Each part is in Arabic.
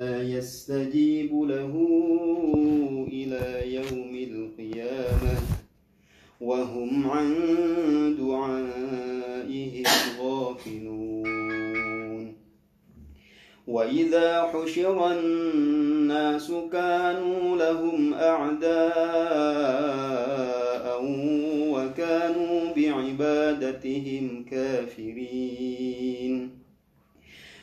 يستجيب له إلى يوم القيامة وهم عن دعائهم غافلون. وإذا حشر الناس كانوا لهم أعداء وكانوا بعبادتهم كافرين.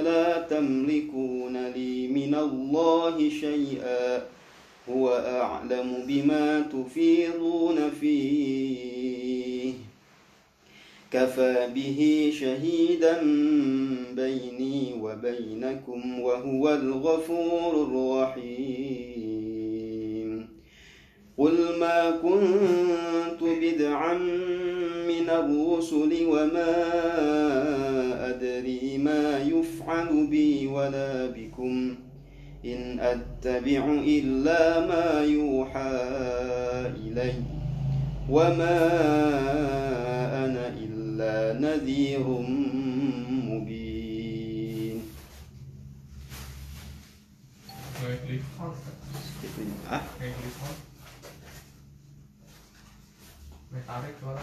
فلا تملكون لي من الله شيئا. هو أعلم بما تفيضون فيه. كفى به شهيدا بيني وبينكم وهو الغفور الرحيم. قل ما كنت بدعا من الرسل وما يفعل بي ولا بكم إن أتبع إلا ما يوحى إلي وما أنا إلا نذير مبين. May tarik wala.